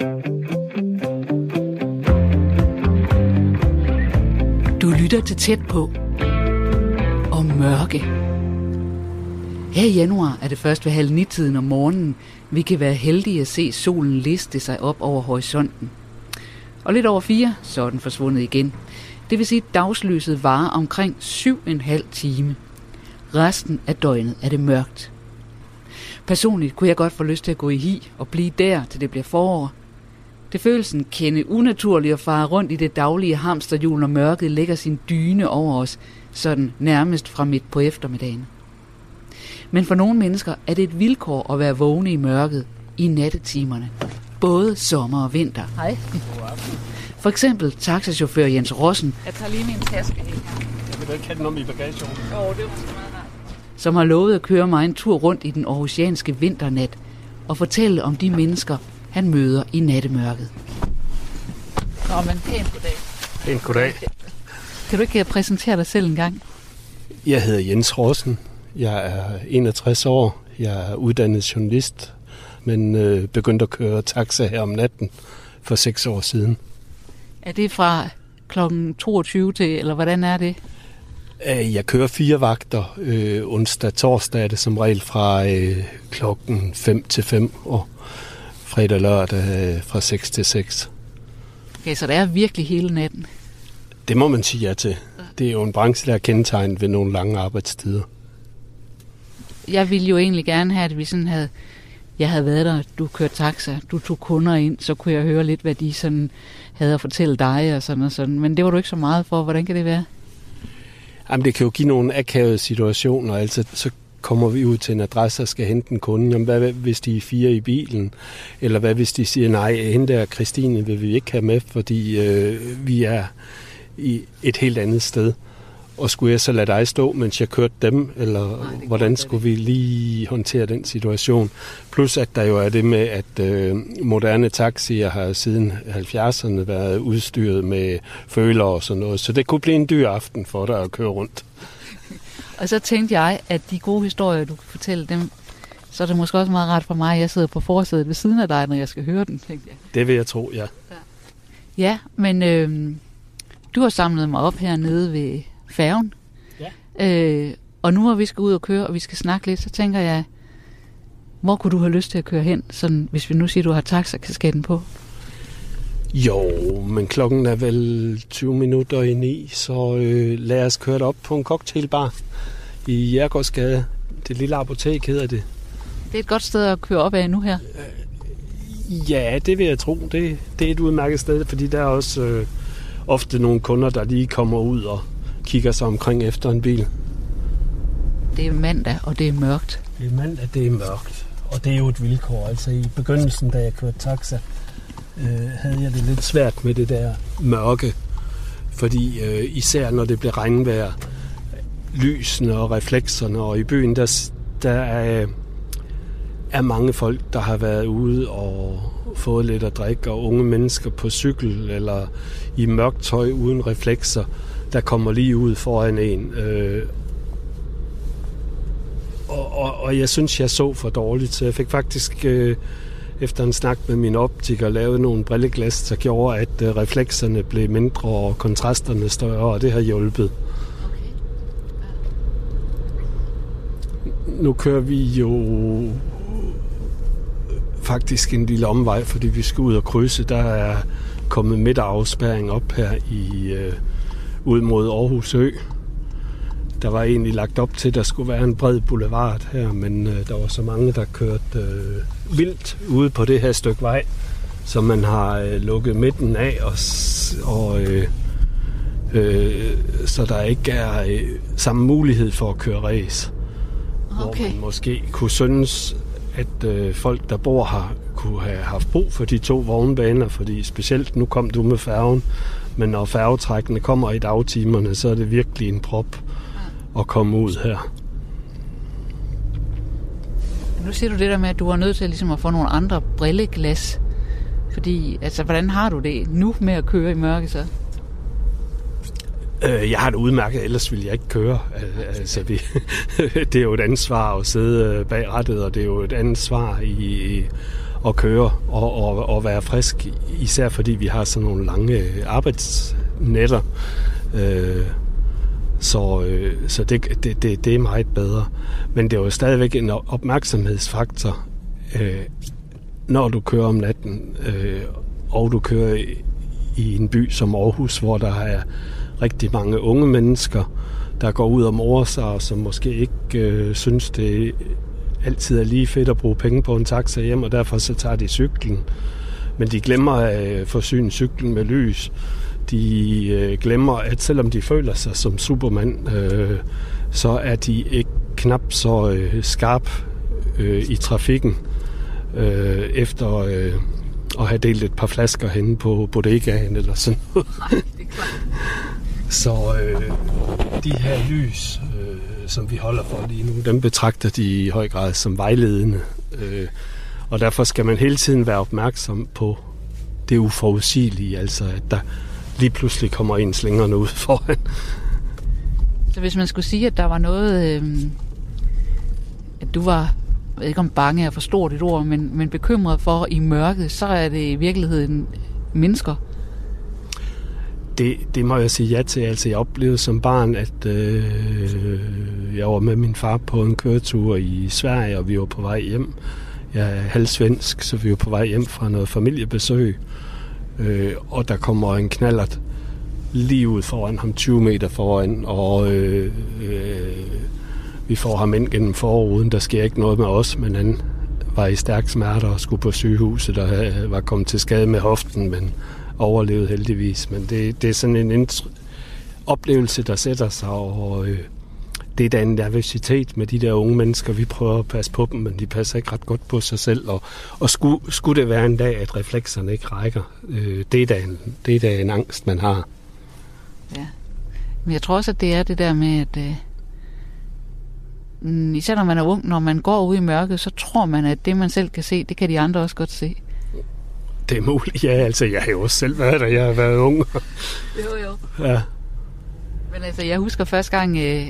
Du lytter til tæt på og mørke. Her i januar er det først ved halv ni-tiden om morgenen, vi kan være heldige at se solen liste sig op over horisonten. Og lidt over fire, så er den forsvundet igen. Det vil sige, at dagslyset varer omkring 7,5 time. Resten af døgnet er det mørkt. Personligt kunne jeg godt få lyst til at gå i hi og blive der, til det bliver forår. Det føles en kende unaturligt at fare rundt i det daglige hamsterhjul, når mørket lægger sin dyne over os, sådan nærmest fra midt på eftermiddagen. Men for nogle mennesker er det et vilkår at være vågne i mørket i nattetimerne. Både sommer og vinter. Hej. For eksempel taxachauffør Jens Rossen, Jeg tager lige min taske her. Jeg vil da ikke have den om i bagagen. Åh, oh, det var som har lovet at køre mig en tur rundt i den aarhusianske vinternat og fortælle om de mennesker, han møder i nattemørket. Nå, men pænt goddag. Pænt goddag. Kan du ikke præsentere dig selv en gang? Jeg hedder Jens Rossen. Jeg er 61 år. Jeg er uddannet journalist, men øh, begyndte at køre taxa her om natten for seks år siden. Er det fra klokken 22 til, eller hvordan er det? Øh, Jeg kører fire vagter. Øh, onsdag torsdag er det som regel fra øh, klokken 5 til 5, og fredag og lørdag øh, fra 6 til 6. Okay, så det er virkelig hele natten. Det må man sige ja til. Det er jo en branche, der er kendetegnet ved nogle lange arbejdstider. Jeg ville jo egentlig gerne have, at vi sådan havde... Jeg havde været der, du kørte taxa, du tog kunder ind, så kunne jeg høre lidt, hvad de sådan havde at fortælle dig og sådan og sådan. Men det var du ikke så meget for. Hvordan kan det være? Jamen, det kan jo give nogle akavede situationer. Altså, så kommer vi ud til en adresse og skal hente en kunde. Jamen, hvad hvis de er fire i bilen? Eller hvad hvis de siger, nej, hende der Christine vil vi ikke have med, fordi øh, vi er i et helt andet sted. Og skulle jeg så lade dig stå, mens jeg kørte dem? Eller Nej, hvordan skulle vi lige håndtere den situation? Plus at der jo er det med, at øh, moderne taxier har siden 70'erne været udstyret med føler og sådan noget. Så det kunne blive en dyr aften for dig at køre rundt. Og så tænkte jeg, at de gode historier, du kan fortælle dem, så er det måske også meget rart for mig, at jeg sidder på forsædet ved siden af dig, når jeg skal høre den, tænkte jeg. Det vil jeg tro, ja. Ja, men øh, du har samlet mig op hernede ved færgen. Ja. Øh, og nu hvor vi skal ud og køre, og vi skal snakke lidt, så tænker jeg, hvor kunne du have lyst til at køre hen, sådan, hvis vi nu siger, du har taxakasketten på? Jo, men klokken er vel 20 minutter i ni, så øh, lad os køre op på en cocktailbar i Jærgårdsgade. Det lille apotek hedder det. Det er et godt sted at køre op af nu her. Ja, det vil jeg tro. Det, det er et udmærket sted, fordi der er også øh, ofte nogle kunder, der lige kommer ud og kigger sig omkring efter en bil. Det er mandag, og det er mørkt. Det er mandag, det er mørkt, og det er jo et vilkår. Altså i begyndelsen, da jeg kørte taxa, øh, havde jeg det lidt svært med det der mørke. Fordi øh, især når det blev regnvejr, lysene og reflekserne, og i byen, der, der er, er mange folk, der har været ude og fået lidt at drikke, og unge mennesker på cykel eller i mørkt tøj uden reflekser, der kommer lige ud foran en. Øh, og, og, og jeg synes, jeg så for dårligt, så jeg fik faktisk øh, efter en snak med min optiker lavet nogle brilleglas, der gjorde, at øh, reflekserne blev mindre og kontrasterne større, og det har hjulpet. Nu kører vi jo faktisk en lille omvej, fordi vi skal ud og krydse. Der er kommet midterafspæring op her i øh, ud mod Aarhus Ø. Der var egentlig lagt op til, at der skulle være en bred boulevard her, men øh, der var så mange, der kørte øh, vildt ude på det her stykke vej, så man har øh, lukket midten af, og, og øh, øh, så der ikke er øh, samme mulighed for at køre race. Hvor Okay. man måske kunne synes, at øh, folk, der bor her, kunne have haft brug for de to vognbaner, fordi specielt nu kom du med færgen, men når færgetrækkene kommer i dagtimerne, så er det virkelig en prop at komme ud her. Nu siger du det der med, at du er nødt til ligesom at få nogle andre brilleglas. Fordi, altså, hvordan har du det nu med at køre i mørke så? Øh, jeg har det udmærket, ellers ville jeg ikke køre. Altså, vi, det er jo et ansvar at sidde øh, bag rattet, og det er jo et ansvar i, i at køre og, og, og være frisk, især fordi vi har sådan nogle lange arbejdsnetter. Øh, så, øh, så det, det, det, det er meget bedre. Men det er jo stadigvæk en opmærksomhedsfaktor, øh, når du kører om natten, øh, og du kører i, i en by som Aarhus, hvor der er rigtig mange unge mennesker, der går ud og morer sig, og som måske ikke øh, synes, det altid er lige fedt at bruge penge på en taxa hjem, og derfor så tager de cyklen. Men de glemmer at øh, forsyne cyklen med lys. De øh, glemmer, at selvom de føler sig som Superman, øh, så er de ikke knap så øh, skarp øh, i trafikken øh, efter øh, at have delt et par flasker henne på bodegaen eller sådan noget. Nej, det er klart. Så øh, de her lys, øh, som vi holder for lige nu, dem betragter de i høj grad som vejledende. Øh, og derfor skal man hele tiden være opmærksom på det uforudsigelige, altså at der lige pludselig kommer en slængerne ud foran. Så hvis man skulle sige, at der var noget, øh, at du var, jeg ved ikke om bange er for stort et ord, men, men bekymret for i mørket, så er det i virkeligheden mennesker, det, det må jeg sige ja til. Altså, jeg oplevede som barn, at øh, jeg var med min far på en køretur i Sverige, og vi var på vej hjem. Jeg er halvsvensk, så vi var på vej hjem fra noget familiebesøg. Øh, øh, og der kommer en knallert lige ud foran ham, 20 meter foran, og øh, øh, vi får ham ind gennem forruden. Der sker ikke noget med os, men han var i stærk smerte og skulle på sygehuset og øh, var kommet til skade med hoften, men overlevede heldigvis. Men det, det er sådan en oplevelse, der sætter sig, og øh, det er da en nervøsitet med de der unge mennesker. Vi prøver at passe på dem, men de passer ikke ret godt på sig selv. Og, og skulle, skulle det være en dag, at reflekserne ikke rækker, øh, det, er da en, det er da en angst, man har. Ja, men jeg tror også, at det er det der med, at øh, mm, især når man er ung, når man går ud i mørket, så tror man, at det, man selv kan se, det kan de andre også godt se. Det er muligt, ja. Altså, jeg har jo også selv været der. Jeg har været ung. jo, jo. Ja. Men altså, jeg husker første gang, øh,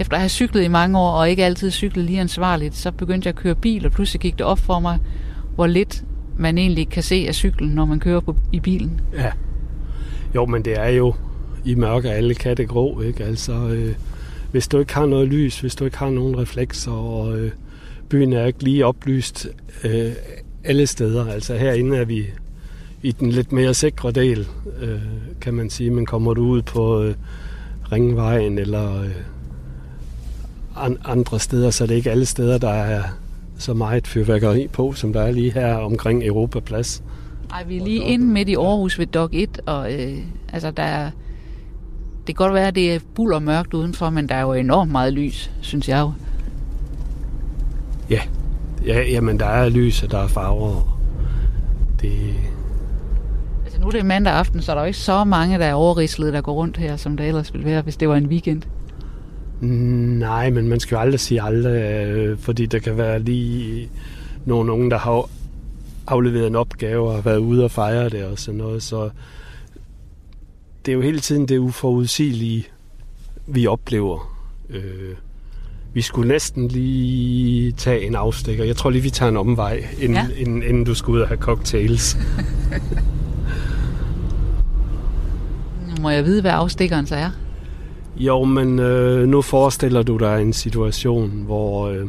efter at have cyklet i mange år, og ikke altid cyklet lige ansvarligt, så begyndte jeg at køre bil, og pludselig gik det op for mig, hvor lidt man egentlig kan se af cyklen, når man kører på, i bilen. Ja. Jo, men det er jo i mørke alle katte grå, ikke? Altså, øh, hvis du ikke har noget lys, hvis du ikke har nogen reflekser, og øh, byen er ikke lige oplyst øh, alle steder. Altså herinde er vi i den lidt mere sikre del, øh, kan man sige. Men kommer du ud på øh, Ringvejen eller øh, an, andre steder, så er det ikke alle steder, der er så meget fyrværkeri på, som der er lige her omkring Europaplads. Nej, vi er lige inde midt i Aarhus ved Dok 1, og øh, altså der er, det kan godt være, at det er buller mørkt udenfor, men der er jo enormt meget lys, synes jeg jo. Ja, Ja, jamen, der er lys, og der er farver. Det... Altså, nu er det mandag aften, så er der jo ikke så mange, der er overrislede, der går rundt her, som det ellers ville være, hvis det var en weekend. Nej, men man skal jo aldrig sige aldrig, øh, fordi der kan være lige nogle unge, der har afleveret en opgave og været ude og fejre det og sådan noget, så det er jo hele tiden det uforudsigelige, vi oplever. Øh, vi skulle næsten lige tage en afstikker. Jeg tror lige, vi tager en omvej, inden, ja. inden, inden du skal ud og have cocktails. nu må jeg vide, hvad afstikkeren så er. Jo, men øh, nu forestiller du dig en situation, hvor øh,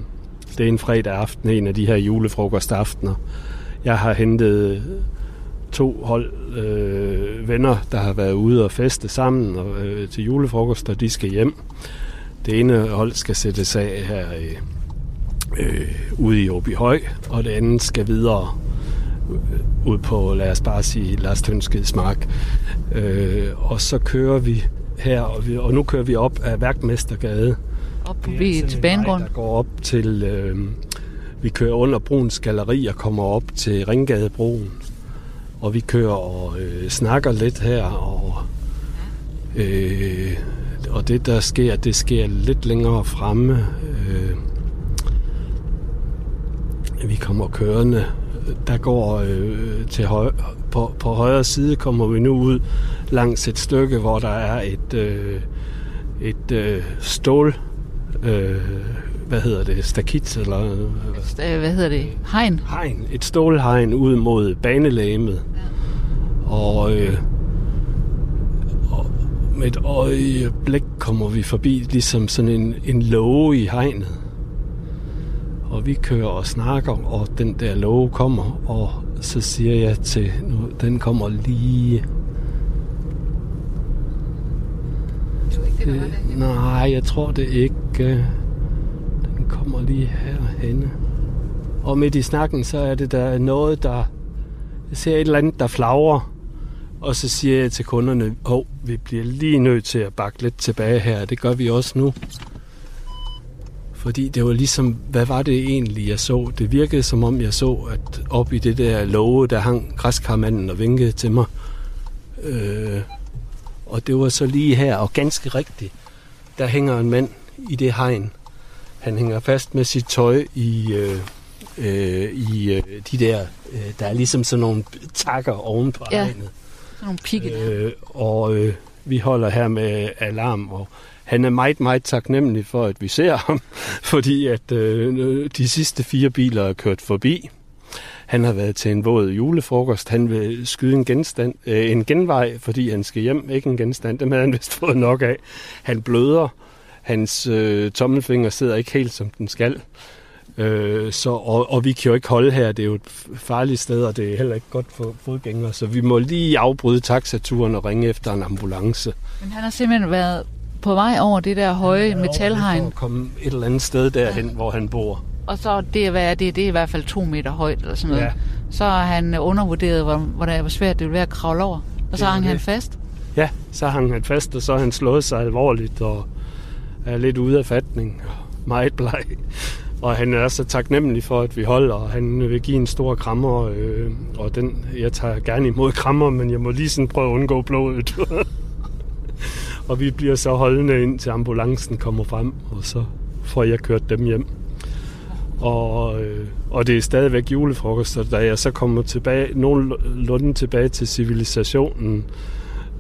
det er en fredag aften, en af de her julefrokostaftener. Jeg har hentet øh, to hold øh, venner, der har været ude og feste sammen og, øh, til julefrokost, og de skal hjem. Det ene hold skal sættes af her øh, øh, ude i Åby Høj, og det andet skal videre øh, ud på, lad os bare sige, Lars Tønskeds mark. Øh, og så kører vi her, og, vi, og nu kører vi op af Værkmestergade. Op på vi til banegården? Der går op til, øh, vi kører under Bruns Galeri og kommer op til Ringgadebroen. Og vi kører og øh, snakker lidt her, og øh, og det der sker, det sker lidt længere fremme. Øh, vi kommer kørende. Der går øh, til høj, på, på højre side kommer vi nu ud langs et stykke, hvor der er et, øh, et øh, stål øh, hvad hedder det, stakit, eller... Øh, hvad hedder det? Hegn? Hegn. Et stålhegn ud mod banelæmet. Ja. Og, øh, med et øjeblik kommer vi forbi ligesom sådan en, en låge i hegnet. Og vi kører og snakker, og den der låge kommer, og så siger jeg til, nu, den kommer lige det, nej, jeg tror det ikke. Den kommer lige herhenne. Og midt i snakken, så er det der noget, der... Jeg ser et eller andet, der flagrer. Og så siger jeg til kunderne, oh, vi bliver lige nødt til at bakke lidt tilbage her. Det gør vi også nu. Fordi det var ligesom, hvad var det egentlig, jeg så? Det virkede som om, jeg så, at op i det der låge, der hang græskarmanden og vinkede til mig. Øh, og det var så lige her, og ganske rigtigt, der hænger en mand i det hegn. Han hænger fast med sit tøj i, øh, øh, i øh, de der, øh, der er ligesom sådan nogle takker oven på ja. hegnet. Nogle pigge øh, Og øh, vi holder her med alarm, og han er meget, meget taknemmelig for, at vi ser ham, fordi at øh, de sidste fire biler er kørt forbi. Han har været til en våd julefrokost. Han vil skyde en, genstand, øh, en genvej, fordi han skal hjem. Ikke en genstand, dem havde han vist fået nok af. Han bløder. Hans øh, tommelfinger sidder ikke helt, som den skal. Øh, så, og, og vi kan jo ikke holde her. Det er jo et farligt sted, og det er heller ikke godt for fodgængere. Så vi må lige afbryde taxaturen og ringe efter en ambulance. Men han har simpelthen været på vej over det der høje metalhegn. For at komme et eller andet sted derhen, ja. hvor han bor og så det, hvad er det, det er i hvert fald to meter højt eller sådan noget. Ja. Så har han undervurderet, hvor, hvor, svært det vil være at kravle over. Og så hang det. han fast. Ja, så hang han fast, og så har han slået sig alvorligt og er lidt ude af fatning. Meget bleg. Og han er så taknemmelig for, at vi holder, og han vil give en stor krammer, øh, og den, jeg tager gerne imod krammer, men jeg må lige sådan prøve at undgå blodet. og vi bliver så holdende ind til ambulancen kommer frem, og så får jeg kørt dem hjem. Og, øh, og det er stadigvæk julefrokost, og da jeg så kommer tilbage, nogenlunde tilbage til civilisationen,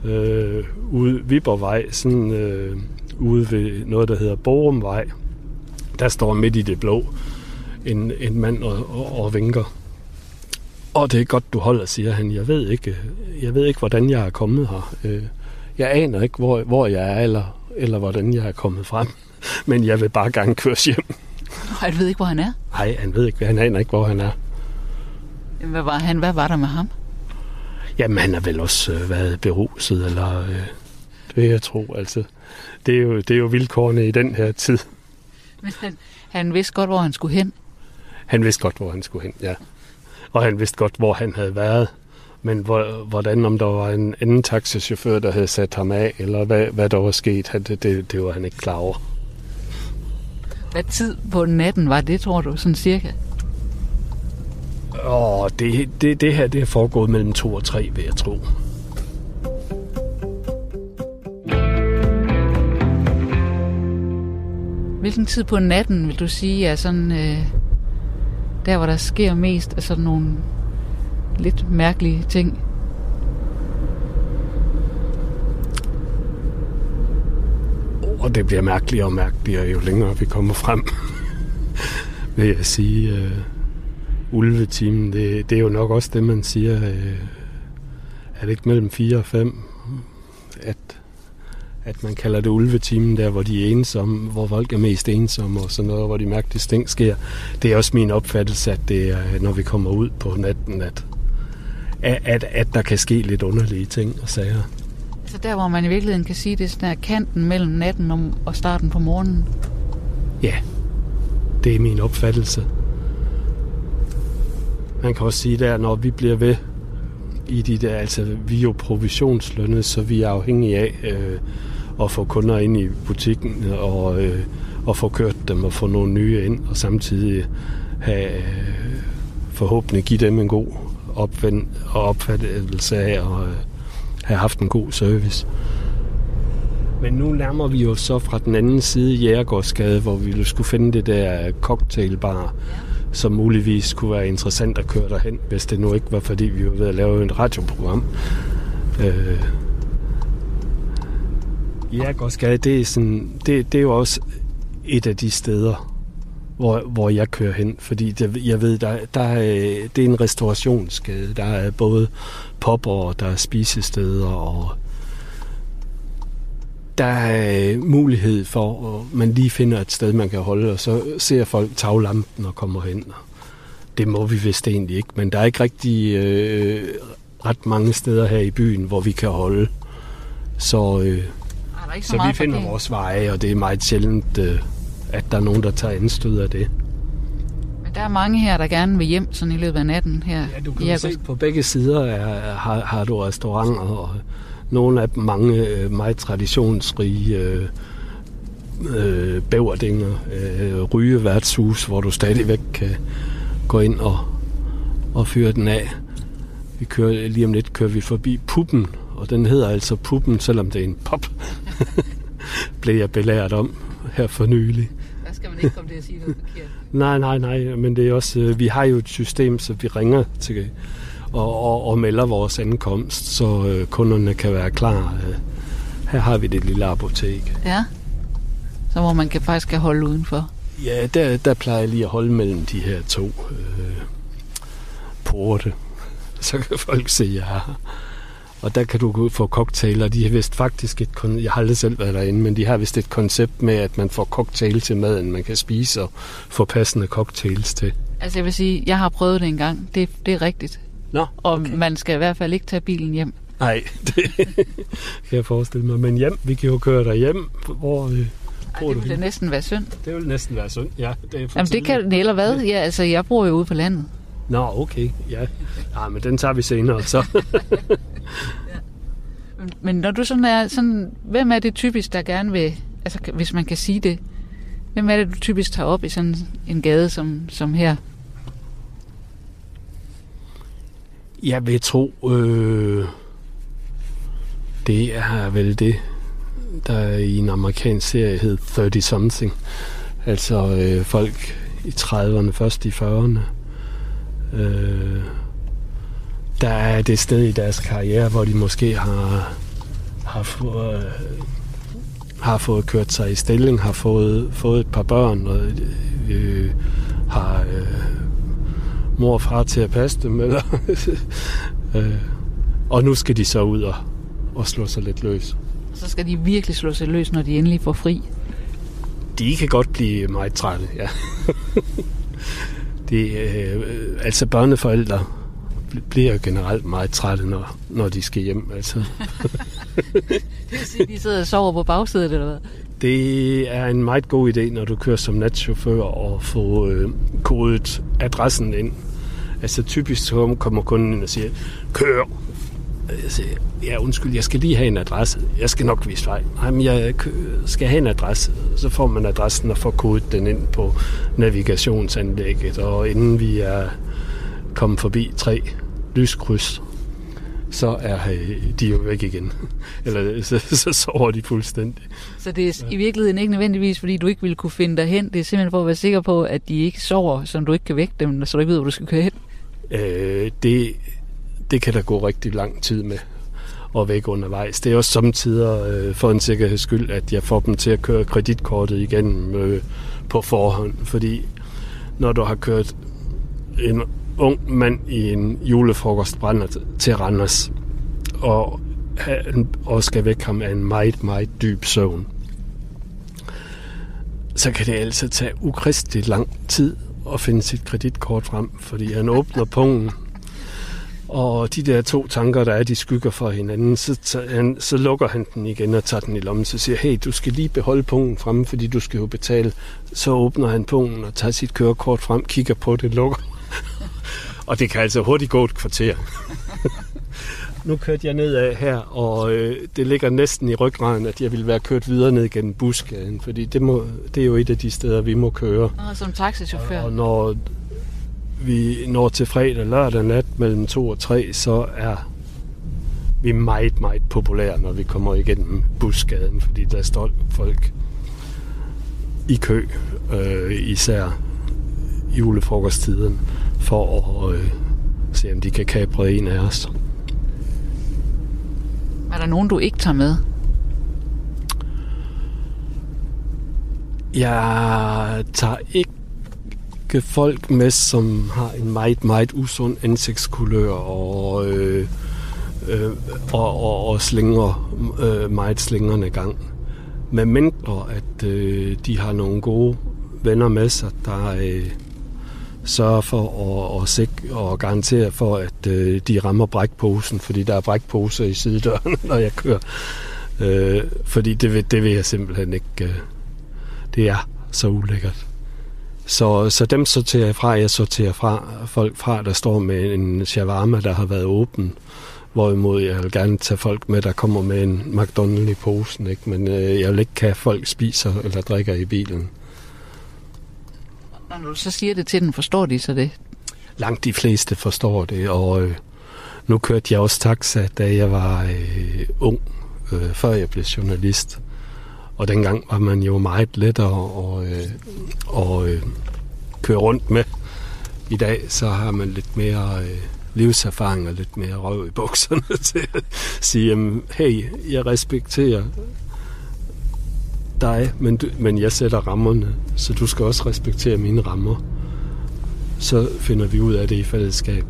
øh, ude Viborgvej, sådan øh, ude ved noget, der hedder Borumvej, der står midt i det blå en, en mand og, og, og vinker. Og det er godt, du holder, siger han. Jeg ved ikke, jeg ved ikke hvordan jeg er kommet her. Øh, jeg aner ikke, hvor, hvor jeg er, eller, eller hvordan jeg er kommet frem. Men jeg vil bare gerne køres hjem. Han ved ikke, hvor han er? Nej, han ved ikke, han aner ikke, hvor han er. Hvad var, han, hvad var der med ham? Jamen, han har vel også øh, været beruset, eller øh, det vil jeg tro. Altså, det, er jo, det er jo vilkårene i den her tid. Men han, han vidste godt, hvor han skulle hen? Han vidste godt, hvor han skulle hen, ja. Og han vidste godt, hvor han havde været. Men hvor, hvordan, om der var en anden taxichauffør, der havde sat ham af, eller hvad, hvad der var sket, det, det, det var han ikke klar over. Hvad tid på natten var det, tror du, sådan cirka? Åh, det, det, det her det er foregået mellem to og tre, vil jeg tro. Hvilken tid på natten vil du sige er sådan øh, der, hvor der sker mest af sådan nogle lidt mærkelige ting? Og det bliver mærkeligere og mærkeligere, jo længere vi kommer frem. vil jeg sige. Øh, ulvetimen, det, det er jo nok også det, man siger. øh, er det ikke mellem 4 og 5, at, at man kalder det ulvetimen, der hvor de er ensomme, hvor folk er mest ensomme og sådan noget, hvor de mærkelige ting sker. Det er også min opfattelse, at det er, når vi kommer ud på natten, at, at, at der kan ske lidt underlige ting og sager. Så der, hvor man i virkeligheden kan sige, det er sådan kanten mellem natten og starten på morgenen? Ja, det er min opfattelse. Man kan også sige der, når vi bliver ved i de der, altså vi er jo provisionslønnet, så vi er afhængige af øh, at få kunder ind i butikken og, øh, og få kørt dem og få nogle nye ind, og samtidig have, øh, forhåbentlig give dem en god opvend og opfattelse af at øh, have haft en god service. Men nu nærmer vi jo så fra den anden side Jægergårdsgade, hvor vi skulle finde det der cocktailbar, som muligvis kunne være interessant at køre derhen, hvis det nu ikke var, fordi vi var ved at lave et radioprogram. Øh, Jægergårdsgade, det er, sådan, det, det er jo også et af de steder, hvor, hvor jeg kører hen, fordi det, jeg ved, der, der er, det er en restaurationsgade. Der er både pop og der er spisesteder, og der er mulighed for, at man lige finder et sted, man kan holde, og så ser folk taglampen og kommer hen. Det må vi vist egentlig ikke, men der er ikke rigtig øh, ret mange steder her i byen, hvor vi kan holde. Så, øh, ikke så, så vi finder vores veje, og det er meget sjældent, øh, at der er nogen, der tager anstød af det. Men der er mange her, der gerne vil hjem sådan i løbet af natten her. Ja, du kan se på begge sider er, har, har du restauranter, og nogle af mange øh, meget traditionsrige øh, øh, bæverdinger, øh, rygeværtshus, hvor du stadigvæk kan gå ind og, og fyre den af. Vi kører, lige om lidt kører vi forbi Puppen, og den hedder altså Puppen, selvom det er en pop. blev jeg belært om her for nylig. Der skal man ikke komme til at sige noget forkert. nej, nej, nej, men det er også, øh, vi har jo et system, så vi ringer til og, og, og melder vores ankomst, så øh, kunderne kan være klar. Øh, her har vi det lille apotek. Ja, så hvor man kan faktisk kan holde udenfor. Ja, der, der plejer jeg lige at holde mellem de her to øh, porte. Så kan folk se, at jeg er. Og der kan du gå få cocktailer. De har vist faktisk et, jeg har aldrig selv været derinde, men de har vist et koncept med, at man får cocktail til maden, man kan spise og få passende cocktails til. Altså jeg vil sige, jeg har prøvet det en gang. Det, det er rigtigt. Nå, okay. Og man skal i hvert fald ikke tage bilen hjem. Nej, det kan jeg forestille mig. Men hjem, vi kan jo køre dig hjem. Hvor, øh, Ej, det ville næsten være synd. Det vil næsten være synd, ja. Det er Jamen det kan, eller hvad? Ja, altså jeg bor jo ude på landet. Nå, okay, ja. Ja, men den tager vi senere, så. ja. men, men når du sådan er, sådan, hvem er det typisk, der gerne vil, altså hvis man kan sige det, hvem er det, du typisk tager op i sådan en gade som, som her? Jeg vil tro, øh, det er vel det, der i en amerikansk serie hed 30 Something. Altså øh, folk i 30'erne, først i 40'erne. Øh, der er det sted i deres karriere, hvor de måske har, har, fået, øh, har fået kørt sig i stilling, har fået, fået et par børn, og øh, har øh, mor og far til at passe dem, eller, øh, og nu skal de så ud og, og slå sig lidt løs. Så skal de virkelig slå sig løs, når de endelig får fri? De kan godt blive meget trætte, ja. det, øh, altså børneforældre bliver generelt meget trætte, når, når de skal hjem. Altså. det vil sige, de sidder og sover på bagsædet, eller hvad? Det er en meget god idé, når du kører som natchauffør og får øh, kodet adressen ind. Altså typisk så kommer kunden ind og siger, kør! Jeg siger, ja undskyld, jeg skal lige have en adresse. Jeg skal nok vise vej. Nej, men jeg øh, skal have en adresse. Så får man adressen og får kodet den ind på navigationsanlægget. Og inden vi er kommet forbi tre lyskryds, så er øh, de jo væk igen. Eller så, så sover de fuldstændig. Så det er i virkeligheden ikke nødvendigvis, fordi du ikke ville kunne finde dig hen. Det er simpelthen for at være sikker på, at de ikke sover, så du ikke kan vække dem, så du ikke ved, hvor du skal køre hen. Øh, det, det kan der gå rigtig lang tid med at væk undervejs. Det er også samtidig øh, for en sikkerheds skyld, at jeg får dem til at køre kreditkortet igennem øh, på forhånd, fordi når du har kørt en ung mand i en julefrokost brænder til Randers, og, og skal væk ham af en meget, meget dyb søvn, så kan det altså tage ukristeligt lang tid at finde sit kreditkort frem, fordi han åbner pungen, og de der to tanker, der er, de skygger for hinanden, så, tager han, så lukker han den igen og tager den i lommen, så siger, hey, du skal lige beholde pungen fremme, fordi du skal jo betale. Så åbner han pungen og tager sit kørekort frem, kigger på det, lukker og det kan altså hurtigt gå et kvarter nu kørte jeg ned af her, og øh, det ligger næsten i ryggraden, at jeg vil være kørt videre ned gennem Busgaden, fordi det, må, det er jo et af de steder, vi må køre. Og som taxichauffør. Og, og når vi når til fredag lørdag nat mellem 2 og 3, så er vi meget, meget populære, når vi kommer igennem Busgaden, fordi der står folk i kø, øh, især julefrokosttiden for at øh, se, om de kan kapre en af os. Er der nogen, du ikke tager med? Jeg tager ikke folk med, som har en meget, meget usund ansigtskulør og, øh, øh, og, og, og slinger, øh, meget slingerne gang. Med mindre, at øh, de har nogle gode venner med sig, der øh, sørger for at, at, sikre og garantere for, at øh, de rammer brækposen, fordi der er brækposer i sidedøren, når jeg kører. Øh, fordi det vil, det vil jeg simpelthen ikke... Øh, det er så ulækkert. Så, så dem sorterer jeg fra. Jeg sorterer fra folk fra, der står med en shawarma, der har været åben. Hvorimod jeg vil gerne tage folk med, der kommer med en McDonald's i posen. Ikke? Men øh, jeg vil ikke have folk spiser eller drikker i bilen. Når du så siger det til den, forstår de så det? Langt de fleste forstår det, og øh, nu kørte jeg også taxa, da jeg var øh, ung, øh, før jeg blev journalist. Og dengang var man jo meget lettere at, øh, og, øh, køre rundt med. I dag så har man lidt mere øh, livserfaring og lidt mere røv i bukserne til at sige, jamen, hey, jeg respekterer dig, men, du, men jeg sætter rammerne, så du skal også respektere mine rammer. Så finder vi ud af det i fællesskab.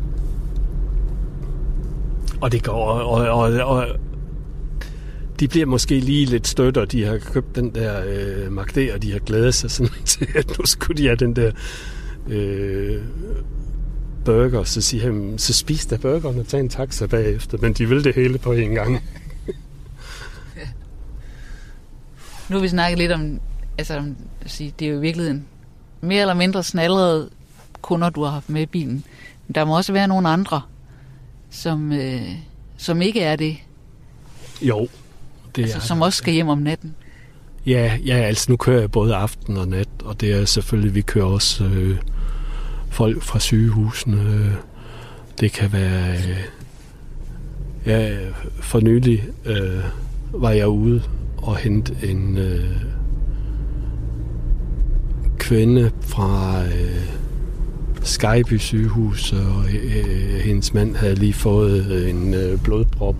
Og det går, og, og, og, og de bliver måske lige lidt støtter. De har købt den der øh, Magde, og de har glædet sig sådan til, at nu skulle de have den der øh, burger. Så siger han, så spis da burgeren og tag en taxa bagefter. Men de vil det hele på en gang. Nu har vi snakket lidt om, altså det er jo i virkeligheden mere eller mindre snallerede kunder, du har haft med i bilen. Men der må også være nogle andre, som, øh, som ikke er det. Jo, det altså, er som også skal hjem om natten. Ja, ja, altså nu kører jeg både aften og nat, og det er selvfølgelig, vi kører også øh, folk fra sygehusene. Det kan være... Øh, ja, for nylig øh, var jeg ude og hente en øh, kvinde fra øh, Skyby sygehus, og øh, hendes mand havde lige fået øh, en øh, blodprop,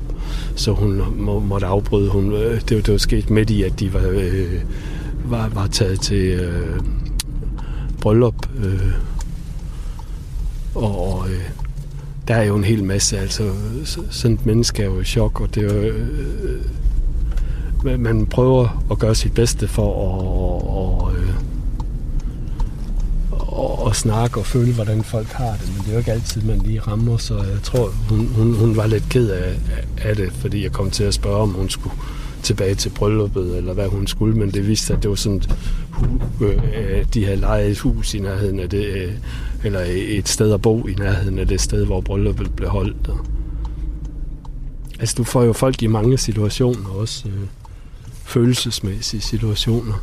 så hun må, måtte afbryde. Hun, øh, det, det var sket midt i, at de var, øh, var, var taget til øh, bryllup. Øh, og øh, der er jo en hel masse, altså sådan et menneske er jo i chok, og det er jo, øh, man prøver at gøre sit bedste for at, og, øh, og, og snakke og føle, hvordan folk har det, men det er jo ikke altid, man lige rammer, så jeg tror, hun, hun, hun var lidt ked af, af det, fordi jeg kom til at spørge, om hun skulle tilbage til brylluppet, eller hvad hun skulle, men det viste at det var sådan, øh, de havde lejet et hus i nærheden af det, øh, eller et sted at bo i nærheden af det sted, hvor brylluppet blev holdt. Altså, du får jo folk i mange situationer også. Øh, følelsesmæssige situationer.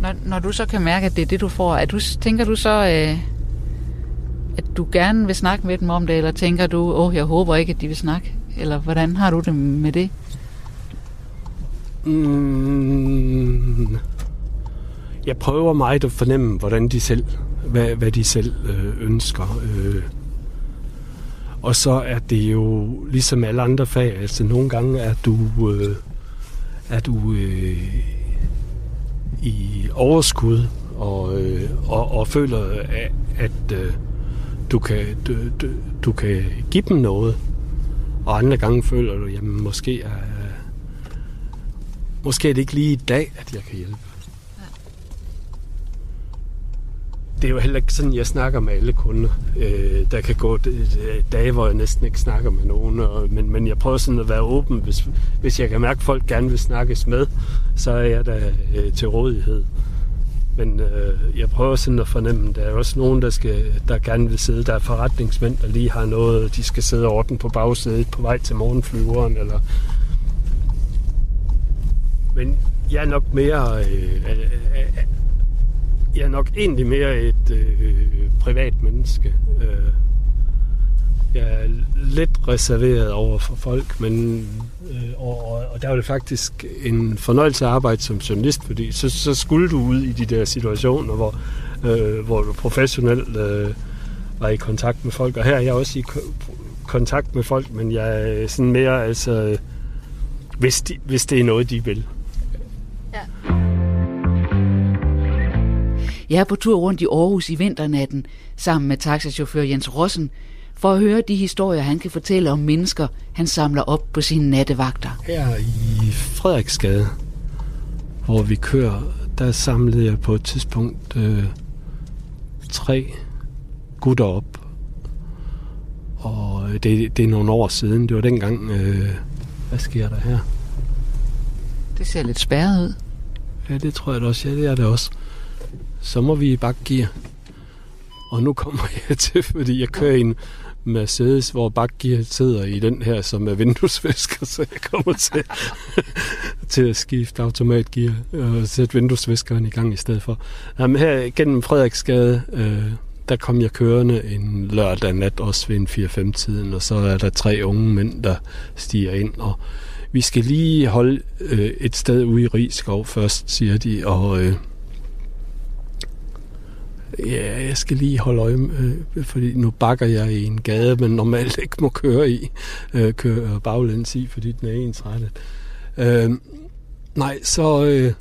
Når, når du så kan mærke, at det er det, du får, er du, tænker du så, øh, at du gerne vil snakke med dem om det, eller tænker du, åh, oh, jeg håber ikke, at de vil snakke? Eller hvordan har du det med det? Mm, jeg prøver meget at fornemme, hvordan de selv, hvad, hvad de selv øh, ønsker. Øh, og så er det jo ligesom alle andre fag, altså nogle gange er du, øh, er du øh, i overskud og, øh, og, og føler, at, at øh, du, kan, du, du, du kan give dem noget. Og andre gange føler du, jamen måske er, måske er det ikke lige i dag, at jeg kan hjælpe. Det er jo heller ikke sådan, jeg snakker med alle kunder. Øh, der kan gå dage, hvor jeg næsten ikke snakker med nogen, og, men, men jeg prøver sådan at være åben. Hvis, hvis jeg kan mærke, at folk gerne vil snakkes med, så er jeg der øh, til rådighed. Men øh, jeg prøver sådan at fornemme, at der er også nogen, der, skal, der gerne vil sidde. Der er forretningsmænd, der lige har noget, de skal sidde og ordne på bagsædet på vej til morgenflyveren. Eller... Men jeg er nok mere... Øh, øh, øh jeg er nok egentlig mere et øh, privat menneske. Øh, jeg er lidt reserveret over for folk, men øh, og, og der var det faktisk en fornøjelse at arbejde som journalist, fordi så, så skulle du ud i de der situationer, hvor, øh, hvor du professionelt øh, var i kontakt med folk, og her er jeg også i kontakt med folk, men jeg er sådan mere, altså, hvis, de, hvis det er noget, de vil. Jeg er på tur rundt i Aarhus i vinternatten sammen med taxachauffør Jens Rossen for at høre de historier, han kan fortælle om mennesker, han samler op på sine nattevagter. Her i Frederiksgade, hvor vi kører, der samlede jeg på et tidspunkt øh, tre gutter op. Og det, det er nogle år siden. Det var dengang... Øh, hvad sker der her? Det ser lidt spærret ud. Ja, det tror jeg da også. Ja, det er det også. Så må vi i bakgear. Og nu kommer jeg til, fordi jeg kører i en Mercedes, hvor bakgear sidder i den her, som er vinduesvisker, så jeg kommer til, til at skifte automatgear og sætte vinduesviskeren i gang i stedet for. Jamen, her gennem Frederiksgade, øh, der kom jeg kørende en lørdag nat, også ved en 4-5-tiden, og så er der tre unge mænd, der stiger ind, og vi skal lige holde øh, et sted ude i Rigskov først, siger de, og øh, ja, jeg skal lige holde øje, øh, fordi nu bakker jeg i en gade, men normalt ikke må køre i, øh, køre baglæns i, fordi den er ensrettet. Øh, nej, så øh,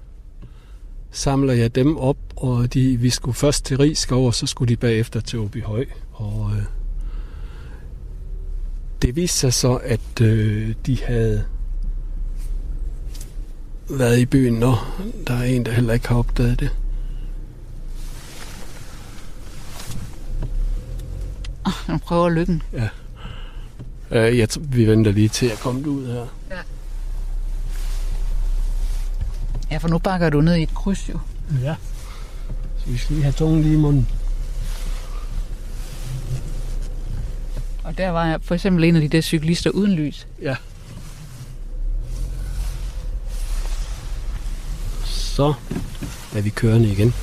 samler jeg dem op, og de, vi skulle først til Rigskov, og så skulle de bagefter til Åby Høj, og øh, det viste sig så, at øh, de havde været i byen, når der er en, der heller ikke har opdaget det. Nu prøver lykken. Ja. Uh, jeg, vi venter lige til at komme ud her. Ja. Ja, for nu bakker du ned i et kryds jo. Ja. Så vi skal lige have tungen lige i munden. Og der var jeg for eksempel en af de der cyklister uden lys. Ja. Så er vi kørende igen.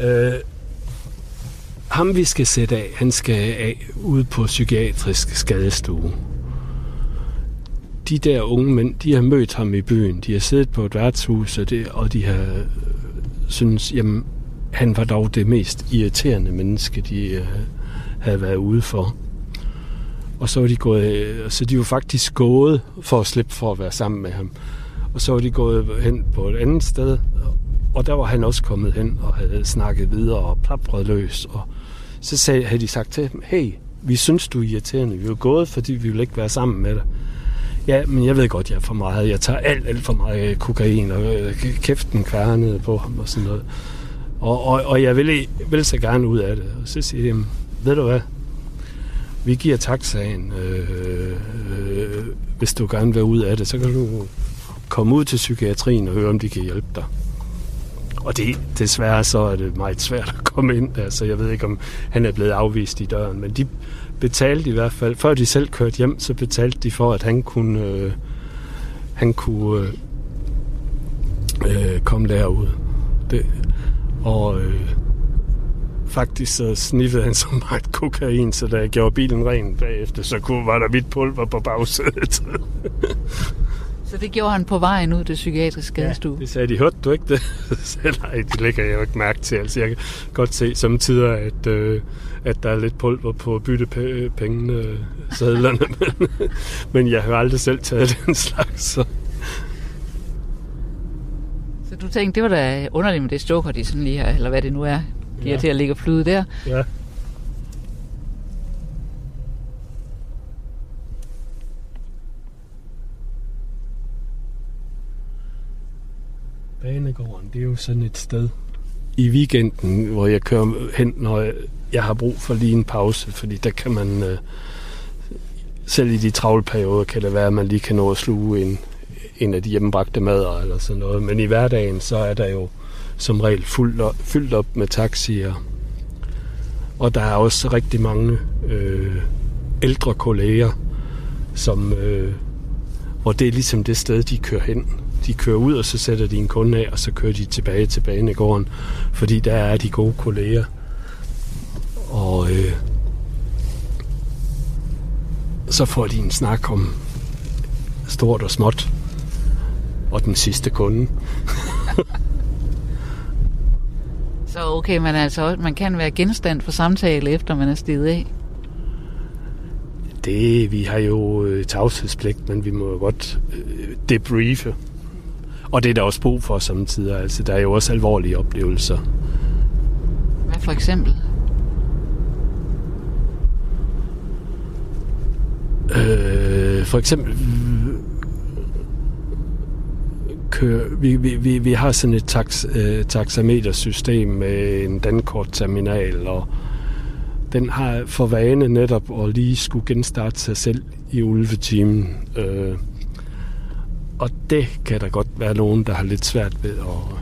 Øh, ham vi skal sætte af, han skal af ude på psykiatrisk skadestue. De der unge mænd, de har mødt ham i byen. De har siddet på et værtshus, og, det, og de har øh, synes, jamen, han var dog det mest irriterende menneske, de øh, havde været ude for. Og så var de gået, øh, så de var faktisk gået for at slippe for at være sammen med ham. Og så var de gået hen på et andet sted, og der var han også kommet hen og havde snakket videre og plapret løs. Og så sagde, havde de sagt til dem, hey, vi synes, du er irriterende. Vi er gået, fordi vi vil ikke være sammen med dig. Ja, men jeg ved godt, jeg er for meget. Jeg tager alt, alt for meget øh, kokain, og øh, kæften kværnede på ham og sådan noget. Og, og, og jeg vil, vil så gerne ud af det. Og så siger de, ved du hvad, vi giver taxaen, øh, øh, øh, hvis du gerne vil ud af det, så kan du komme ud til psykiatrien og høre, om de kan hjælpe dig. Og det, desværre så er det meget svært at komme ind der, så jeg ved ikke, om han er blevet afvist i døren. Men de betalte i hvert fald, før de selv kørte hjem, så betalte de for, at han kunne, øh, han kunne øh, øh, komme derud. Det, og øh, faktisk så sniffede han så meget kokain, så da jeg gjorde bilen ren bagefter, så kunne, var der hvidt pulver på bagsædet. Så det gjorde han på vejen ud til psykiatrisk skadestue? Ja, det sagde de. Hørte du ikke det? Nej, det lægger jeg jo ikke mærke til. Altså, jeg kan godt se samtidig, at, øh, at der er lidt pulver på byttepengene, øh, sadlerne. men, men jeg har aldrig selv taget den slags. Så. så du tænkte, det var da underligt med det stokker, de sådan lige her, eller hvad det nu er, de ja. er til at ligge og flyde der. Ja. Banegården, det er jo sådan et sted i weekenden, hvor jeg kører hen, når jeg har brug for lige en pause, fordi der kan man, øh, selv i de travle perioder, kan det være, at man lige kan nå at sluge en, en af de hjemmebragte mader eller sådan noget. Men i hverdagen, så er der jo som regel fuldt op, fyldt op med taxier. Og der er også rigtig mange øh, ældre kolleger, som, øh, hvor det er ligesom det sted, de kører hen de kører ud, og så sætter de en kunde af, og så kører de tilbage til banegården, fordi der er de gode kolleger. Og øh, så får de en snak om stort og småt, og den sidste kunde. så okay, man, altså, man kan være genstand for samtale, efter man er steget af? Det, vi har jo øh, tavshedspligt, men vi må jo godt øh, debriefe. Og det er der også brug for samtidig. Altså, der er jo også alvorlige oplevelser. for eksempel? Øh, for eksempel kører, vi, vi, vi, vi har sådan et tax, øh, taxametersystem med en dankortterminal, og den har for vane netop at lige skulle genstarte sig selv i ulvetimen. Øh, og det kan der godt være nogen, der har lidt svært ved at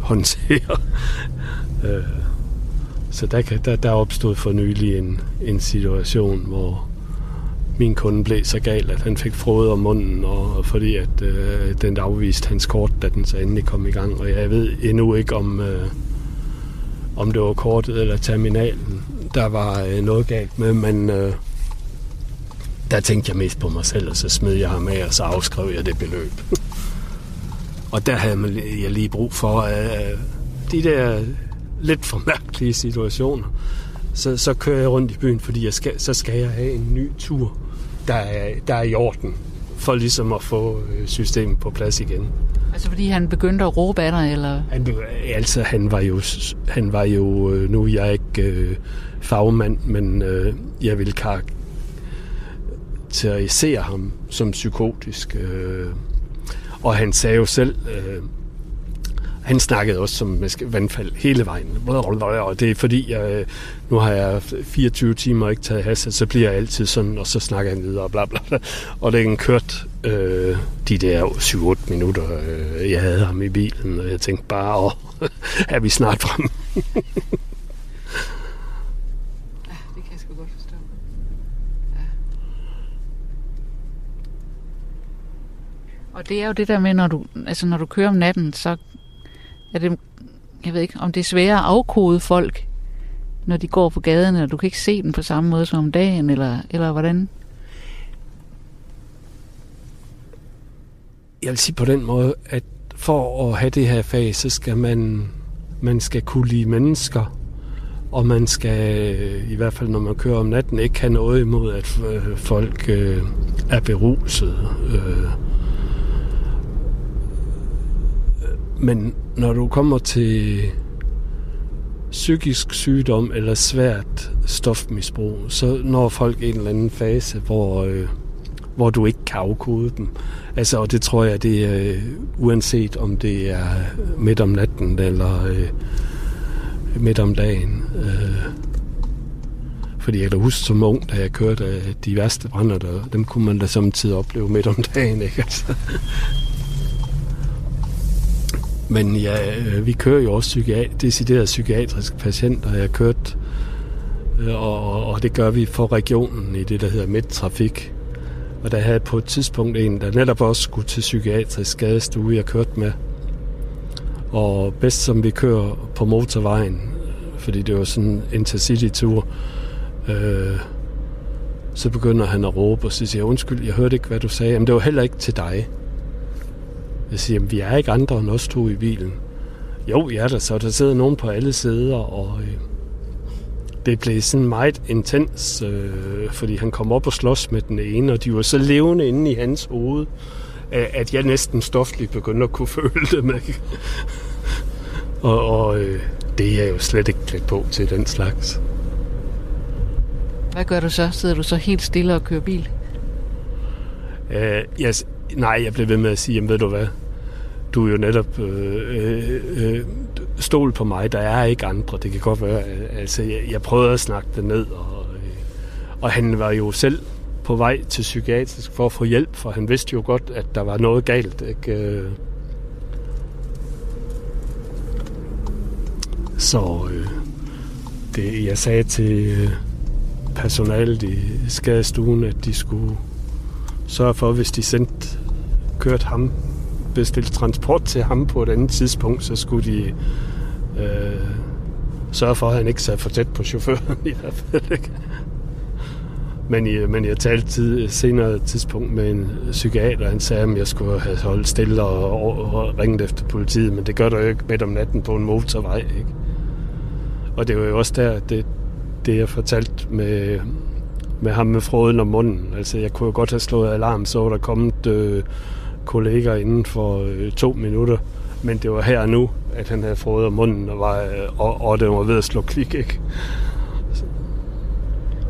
håndtere. Øh, så der, kan, der, der opstod for nylig en, en situation, hvor min kunde blev så gal, at han fik frode om munden, og fordi at øh, den afviste hans kort, da den så endelig kom i gang. Og jeg ved endnu ikke, om, øh, om det var kortet eller terminalen, der var øh, noget galt med, men øh, der tænkte jeg mest på mig selv, og så smed jeg ham af, og så afskrev jeg det beløb. og der havde jeg lige brug for øh, de der lidt for mærkelige situationer. Så, så kører jeg rundt i byen, fordi jeg skal, så skal jeg have en ny tur, der er, der er i orden, for ligesom at få øh, systemet på plads igen. Altså fordi han begyndte at råbe af dig, eller? Han, altså, han var jo, han var jo øh, nu er jeg ikke øh, fagmand, men øh, jeg vil karakterisere ham som psykotisk. Øh, og han sagde jo selv, øh, han snakkede også som vandfald hele vejen. Og det er fordi, jeg, nu har jeg 24 timer ikke taget has, så bliver jeg altid sådan, og så snakker han videre, bla bla bla. Og det er kørt øh, de der 7-8 minutter, øh, jeg havde ham i bilen, og jeg tænkte bare, åh, er vi snart frem? Og det er jo det der med, når du, altså når du kører om natten, så er det, jeg ved ikke, om det er sværere at afkode folk, når de går på gaden, og du kan ikke se dem på samme måde som om dagen, eller, eller hvordan? Jeg vil sige på den måde, at for at have det her fag, så skal man, man skal kunne lide mennesker, og man skal, i hvert fald når man kører om natten, ikke have noget imod, at øh, folk øh, er beruset. Øh, Men når du kommer til psykisk sygdom eller svært stofmisbrug, så når folk en eller anden fase, hvor, øh, hvor du ikke kan afkode dem. Altså, og det tror jeg, det er øh, uanset om det er midt om natten eller øh, midt om dagen. Øh, fordi jeg kan huske som ung, da jeg kørte øh, de værste brænder, der, dem kunne man da samtidig opleve midt om dagen. Ikke? Altså, men ja, øh, vi kører jo også psykiat- deciderede psykiatriske patienter. Jeg har kørt, øh, og, og det gør vi for regionen i det, der hedder Midtrafik. Og der havde på et tidspunkt en, der netop også skulle til psykiatrisk skadestue, jeg kørte med. Og bedst som vi kører på motorvejen, fordi det var sådan en intercity-tur, øh, så begynder han at råbe, og så siger jeg, undskyld, jeg hørte ikke, hvad du sagde. Men det var heller ikke til dig. Jeg siger, jamen, vi er ikke andre end os to i bilen. Jo, ja, der, så der sidder nogen på alle sæder, og øh, det blev sådan meget intens, øh, fordi han kom op og slås med den ene, og de var så levende inde i hans hoved, at jeg næsten stofligt begyndte at kunne føle det med. og og øh, det er jeg jo slet ikke klædt på til den slags. Hvad gør du så? Sidder du så helt stille og kører bil? Øh, yes, nej, jeg blev ved med at sige, jamen ved du hvad, du jo netop øh, øh, øh, stol på mig, der er ikke andre. Det kan godt være, altså jeg, jeg prøvede at snakke det ned, og, øh, og han var jo selv på vej til psykiatrisk for at få hjælp, for han vidste jo godt, at der var noget galt. Ikke? Øh. Så øh, det, jeg sagde til øh, personalet i skadestuen, at de skulle sørge for, hvis de sendte kørt ham bestilt transport til ham på et andet tidspunkt, så skulle de øh, sørge for, at han ikke sad for tæt på chaufføren i hvert fald. Ikke? Men, jeg, men jeg talte tid, senere tidspunkt med en psykiater, han sagde, at jeg skulle have holdt stille og, og, og ringet efter politiet, men det gør du jo ikke midt om natten på en motorvej. Ikke? Og det var jo også der, det, det jeg fortalte med, med ham med froden om munden. Altså, jeg kunne jo godt have slået alarm, så var der kommet øh, kolleger inden for øh, to minutter. men det var her nu, at han havde fået munden, og, var, og, og det var ved at slå klik, ikke?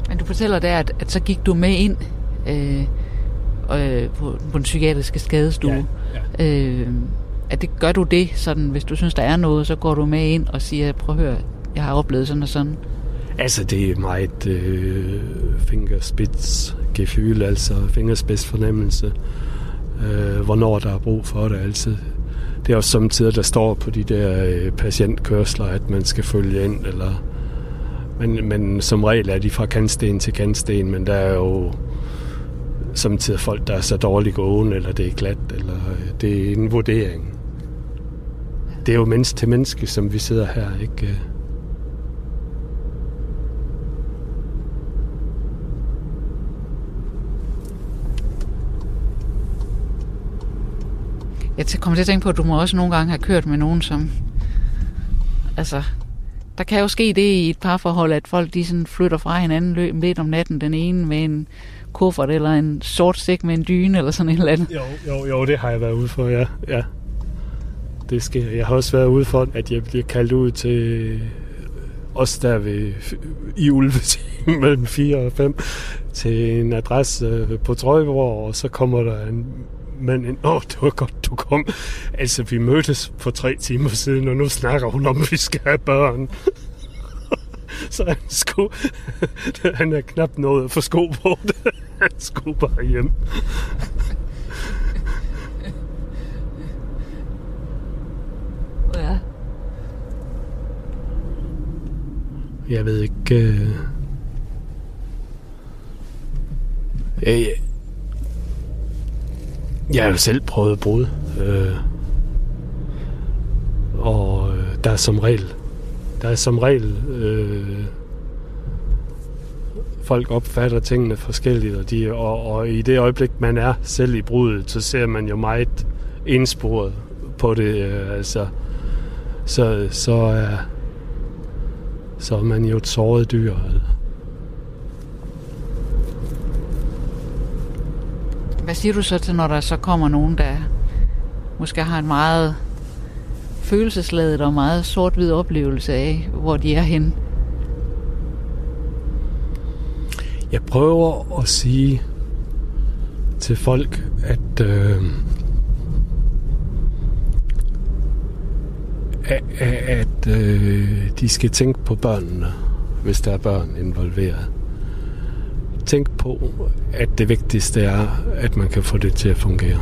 Men du fortæller der, at, at så gik du med ind øh, øh, på, på den psykiatriske skadestue. Ja, ja. Øh, at det gør du det, sådan, hvis du synes, der er noget, så går du med ind og siger, prøv at høre, jeg har oplevet sådan og sådan. Altså, det er meget øh, fingerspidsgefühl, altså fingerspidsfornemmelse, øh, hvornår der er brug for det. altid. det er også samtidig, der står på de der øh, patientkørsler, at man skal følge ind, eller men, men som regel er de fra kantsten til kantsten, men der er jo samtidig folk, der er så dårligt gående, eller det er glat, eller øh, det er en vurdering. Det er jo menneske til menneske, som vi sidder her, ikke? Øh? Jeg kommer til at tænke på, at du må også nogle gange have kørt med nogen, som... Altså, der kan jo ske det i et parforhold, at folk de sådan flytter fra hinanden løb midt om natten, den ene med en kuffert eller en sort stik med en dyne eller sådan et eller andet. Jo, jo, jo, det har jeg været ude for, ja. ja. Det sker. Jeg har også været ude for, at jeg bliver kaldt ud til øh, os der ved, i ulvetime mellem 4 og 5 til en adresse øh, på Trøjborg, og så kommer der en mand ind. Åh, oh, det var godt, du kom. Altså, vi mødtes for tre timer siden, og nu snakker hun om, at vi skal have børn. så han, skulle, han er knap nået at få sko på det. Han skulle bare hjem. Ja. Jeg ved ikke... Øh... Jeg, jeg har jo selv prøvet brud. Øh... Og øh, der er som regel... Der er som regel... Øh... Folk opfatter tingene forskelligt, og, de, og, og i det øjeblik, man er selv i brudet, så ser man jo meget indsporet på det. Øh, altså, så, så er så er man jo et såret dyr. Altså. Hvad siger du så til, når der så kommer nogen, der måske har en meget følelsesladet og meget sort-hvid oplevelse af, hvor de er henne? Jeg prøver at sige til folk, at øh, at, at øh, de skal tænke på børnene, hvis der er børn involveret. Tænk på, at det vigtigste er, at man kan få det til at fungere.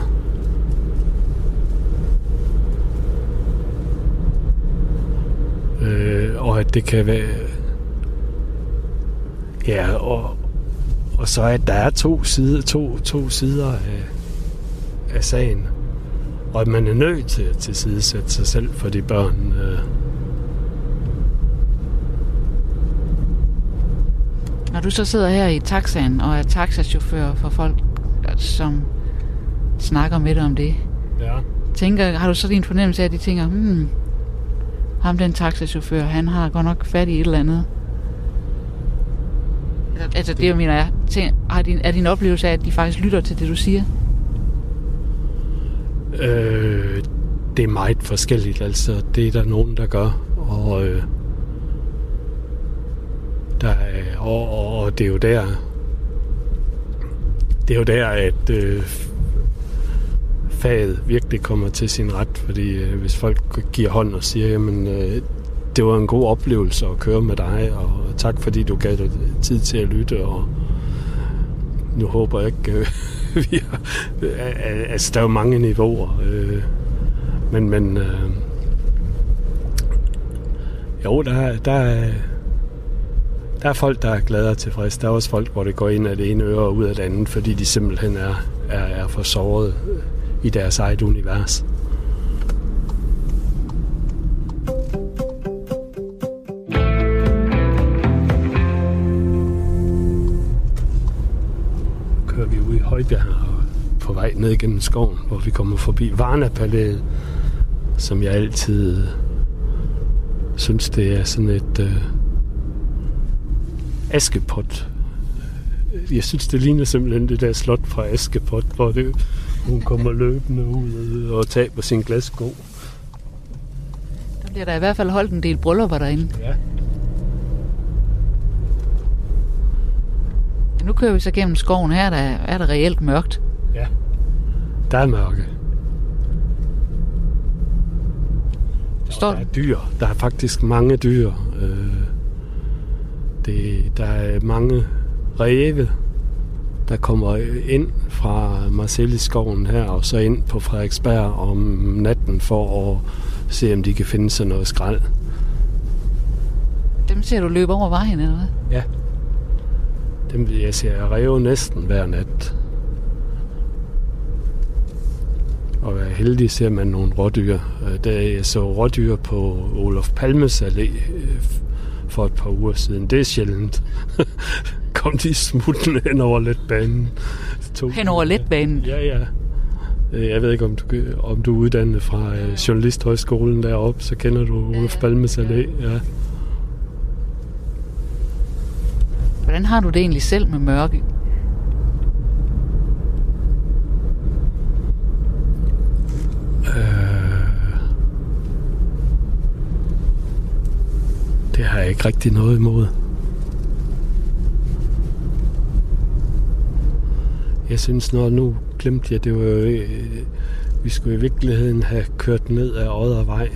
Øh, og at det kan være... Ja, og, og så at der er to side, to, to sider af, af sagen. Og at man er nødt til at tilsidesætte sig selv for de børn. Øh. Når du så sidder her i taxaen og er taxachauffør for folk, som snakker med dig om det, ja. tænker, har du så din fornemmelse af, at de tænker, hmm, ham den taxachauffør, han har godt nok fat i et eller andet. Altså det, jeg mener jeg, tænker, har din, er din oplevelse af, at de faktisk lytter til det, du siger? Øh, det er meget forskelligt, altså det er der nogen, der gør, og øh, der er, og, og, og det er jo der det er jo der, at øh, faget virkelig kommer til sin ret, fordi øh, hvis folk giver hånd og siger, jamen øh, det var en god oplevelse at køre med dig, og tak fordi du gav dig tid til at lytte, og nu håber jeg ikke, øh, vi har, altså der er jo mange niveauer, øh, men, men øh, jo, der, der, der er folk, der er glade og tilfredse. Der er også folk, hvor det går ind af det ene øre og ud af det andet, fordi de simpelthen er, er, er for såret i deres eget univers. Højbjerg og på vej ned gennem skoven, hvor vi kommer forbi Varnapalæet, som jeg altid synes, det er sådan et øh, askepot. Jeg synes, det ligner simpelthen det der slot fra Askepot, hvor det, hun kommer løbende ud og taber sin glassko. bliver der i hvert fald holdt en del bryllupper derinde. Ja. Ja, nu kører vi så gennem skoven. Her er der, er der reelt mørkt. Ja. Der er mørke. Står Der er dyr. Der er faktisk mange dyr. Øh, det, der er mange ræve, der kommer ind fra Marcelliskoven her, og så ind på Frederiksberg om natten for at se, om de kan finde sig noget skrald. Dem ser du løbe over vejen, eller hvad? Ja. Dem jeg ser ræve næsten hver nat. Og er heldig ser man nogle rådyr. Øh, Da jeg så rådyr på Olof Palmes Allé øh, for et par uger siden, det er sjældent. Kom de smuttende hen over letbanen. To- Hen over letbanen. Ja, ja. Øh, Jeg ved ikke, om du, om du er uddannet fra øh, Journalisthøjskolen deroppe, så kender du Olof Palmes Allé. Ja. Hvordan har du det egentlig selv med mørke? Det har jeg ikke rigtig noget imod. Jeg synes, når nu glemte jeg, det var jo, øh, vi skulle i virkeligheden have kørt ned ad Oddervej.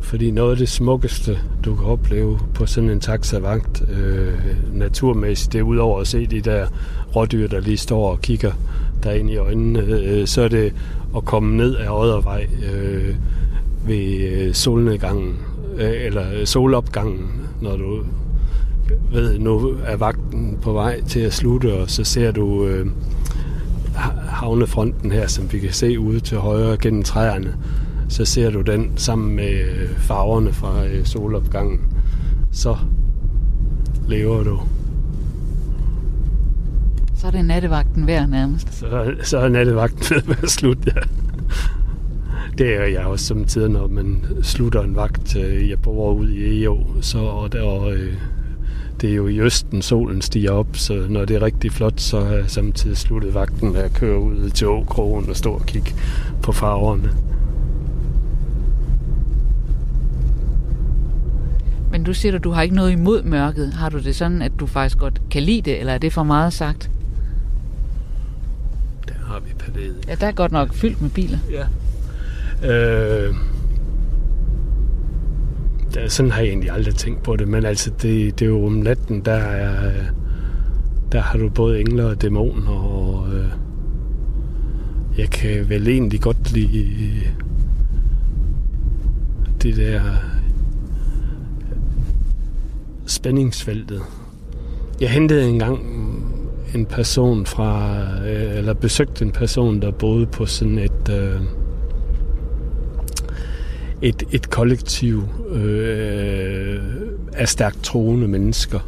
Fordi noget af det smukkeste, du kan opleve på sådan en taxavagt øh, naturmæssigt, det er udover at se de der rådyr, der lige står og kigger der ind i øjnene, øh, så er det at komme ned ad Oddervej øh, ved øh, solnedgangen, eller solopgangen, når du ved, nu er vagten på vej til at slutte, og så ser du øh, ha- havnefronten her, som vi kan se ude til højre gennem træerne. Så ser du den sammen med øh, farverne fra øh, solopgangen. Så lever du. Så er det nattevagten værd nærmest. Så, så er nattevagten ved at være slut, ja. Det er jeg også som tider, når man slutter en vagt. øh, Jeg bor ud i EO, så og der, og, øh, det er jo i østen, solen stiger op, så når det er rigtig flot, så er jeg samtidig sluttet vagten med at køre ud til Åkrogen og stå og kigge på farverne. Men du siger, at du har ikke noget imod mørket. Har du det sådan, at du faktisk godt kan lide det, eller er det for meget sagt? Der har vi palæet. Ja, der er godt nok fyldt med biler. Ja. Øh, der, sådan har jeg egentlig aldrig tænkt på det, men altså det, det er jo om natten, der er, der har du både engler og dæmoner, og øh, jeg kan vel egentlig godt lide det der spændingsfeltet. Jeg hentede engang en person fra, øh, eller besøgte en person, der boede på sådan et, øh, et, et kollektiv øh, af stærkt troende mennesker.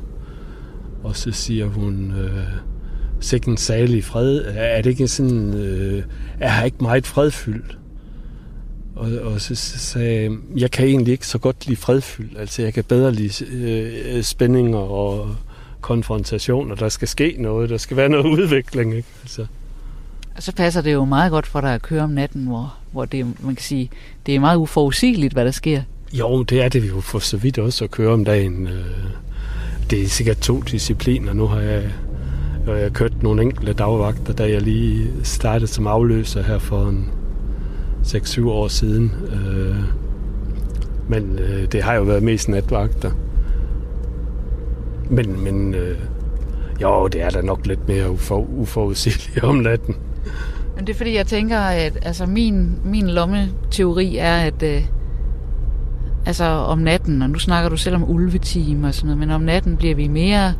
Og så siger hun, øh, sikken salig fred. Er det ikke sådan, øh, er her ikke meget fredfyldt? Og, og så, så sagde jeg, jeg kan egentlig ikke så godt lide fredfyldt. Altså jeg kan bedre lide øh, spændinger og konfrontationer. Der skal ske noget. Der skal være noget udvikling. Ikke? Altså. Og så passer det jo meget godt for dig at køre om natten, hvor, hvor det, man kan sige, det er meget uforudsigeligt, hvad der sker. Jo, det er det jo for så vidt også at køre om dagen. Øh, det er sikkert to discipliner. Nu har jeg, øh, jeg har kørt nogle enkelte dagvagter, da jeg lige startede som afløser her for en 6-7 år siden. Øh, men det har jo været mest natvagter. Men, men øh, jo, det er da nok lidt mere ufor, uforudsigeligt om natten. Men det er fordi, jeg tænker, at altså, min, min lommeteori er, at øh, altså, om natten, og nu snakker du selv om ulvetime og sådan noget, men om natten bliver vi mere,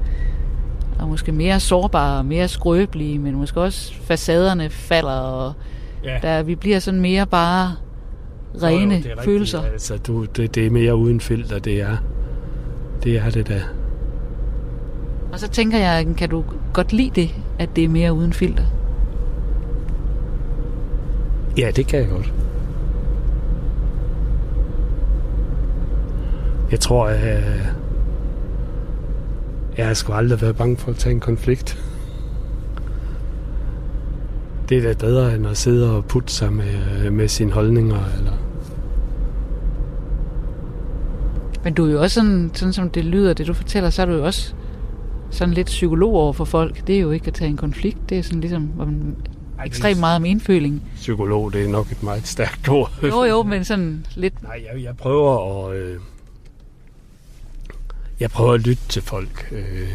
og måske mere sårbare mere skrøbelige, men måske også facaderne falder, og Ja. der, vi bliver sådan mere bare rene Jo, jo, det er rigtigt. følelser. Altså, du, det, det er mere uden filter, det er. Det er det da. Og så tænker jeg, kan du godt lide det, at det er mere uden filter? Ja, det kan jeg godt. Jeg tror, at jeg har sgu aldrig været bange for at tage en konflikt. Det er da bedre, end at sidde og putte sig med, med sine holdninger. Eller... Men du er jo også sådan, sådan som det lyder, det du fortæller, så er du jo også sådan lidt psykolog over for folk. Det er jo ikke at tage en konflikt, det er sådan ligesom man ekstremt meget om indføling. Psykolog, det er nok et meget stærkt ord. Jo, jo, men sådan lidt... Nej, jeg, jeg prøver at... Øh, jeg prøver at lytte til folk. Øh,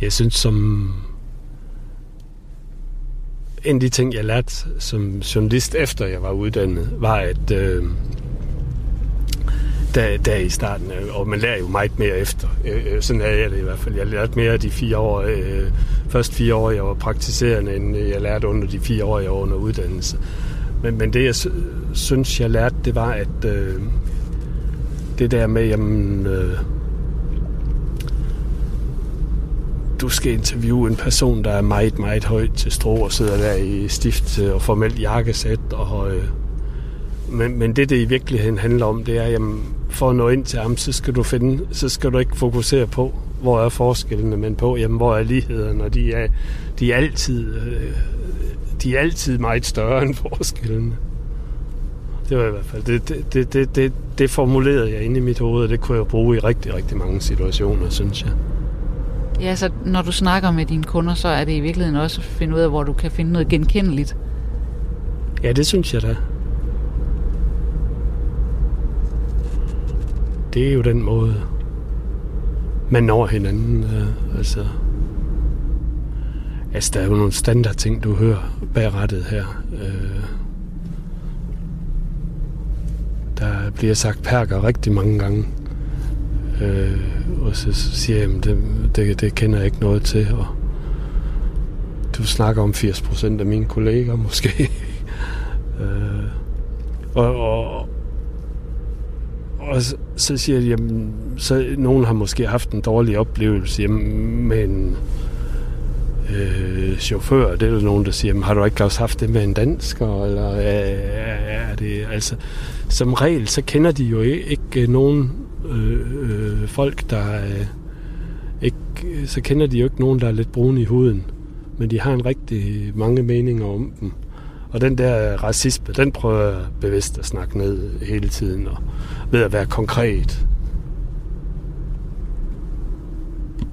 jeg synes, som en af de ting, jeg lærte som journalist, efter jeg var uddannet, var, at øh, der, der i starten, øh, og man lærer jo meget mere efter. Øh, øh, sådan er jeg det i hvert fald. Jeg lærte mere de fire år, øh, først fire år, jeg var praktiserende, end jeg lærte under de fire år, jeg var under uddannelse. Men, men det, jeg synes, jeg lærte, det var, at øh, det der med, jamen, øh, du skal interviewe en person, der er meget, meget højt til strå og sidder der i stift øh, og formelt jakkesæt. Og, øh, men, men det, det i virkeligheden handler om, det er, jamen, for at nå ind til ham, så skal du finde, så skal du ikke fokusere på, hvor er forskellene, men på, jamen, hvor er lighederne, og de er, de er altid, øh, de er altid meget større end forskellene. Det var i hvert fald, det, det, det, det, det, det formulerede jeg inde i mit hoved, og det kunne jeg bruge i rigtig, rigtig mange situationer, synes jeg. Ja, så når du snakker med dine kunder, så er det i virkeligheden også at finde ud af, hvor du kan finde noget genkendeligt. Ja, det synes jeg da. Det er jo den måde, man når hinanden. Øh, altså, altså, der er jo nogle standard ting, du hører bag rettet her. Øh, der bliver sagt perker rigtig mange gange. Øh, og så siger jeg, at det, det, det kender jeg ikke noget til. Og du snakker om 80 procent af mine kolleger måske. øh, og, og, og så, så siger de, jamen, så nogen har måske haft en dårlig oplevelse jamen, med en øh, chauffør. Det er jo nogen, der siger, jamen, har du ikke også haft det med en dansker? Eller øh, er, er det, altså, som regel, så kender de jo ikke nogen øh, øh, folk, der øh, ikke, så kender de jo ikke nogen, der er lidt brune i huden. Men de har en rigtig mange meninger om dem. Og den der racisme, den prøver jeg bevidst at snakke ned hele tiden, og ved at være konkret.